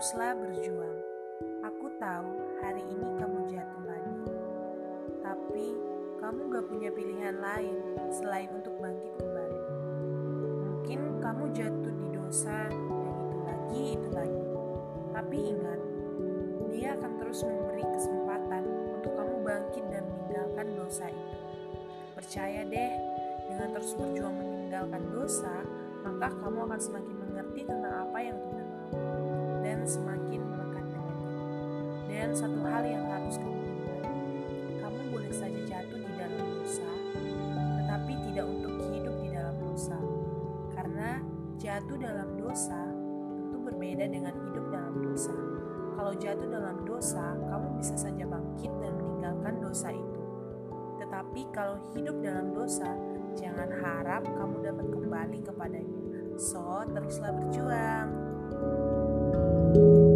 teruslah berjuang. Aku tahu hari ini kamu jatuh lagi, tapi kamu gak punya pilihan lain selain untuk bangkit kembali. Mungkin kamu jatuh di dosa dan itu lagi, itu lagi. Tapi ingat, dia akan terus memberi kesempatan untuk kamu bangkit dan meninggalkan dosa itu. Percaya deh, dengan terus berjuang meninggalkan dosa, maka kamu akan semakin mengerti tentang apa yang Tuhan mau. Dan satu hal yang harus kamu ingat, kamu boleh saja jatuh di dalam dosa, tetapi tidak untuk hidup di dalam dosa. Karena jatuh dalam dosa tentu berbeda dengan hidup dalam dosa. Kalau jatuh dalam dosa, kamu bisa saja bangkit dan meninggalkan dosa itu. Tetapi kalau hidup dalam dosa, jangan harap kamu dapat kembali kepadanya. So, teruslah berjuang. thank you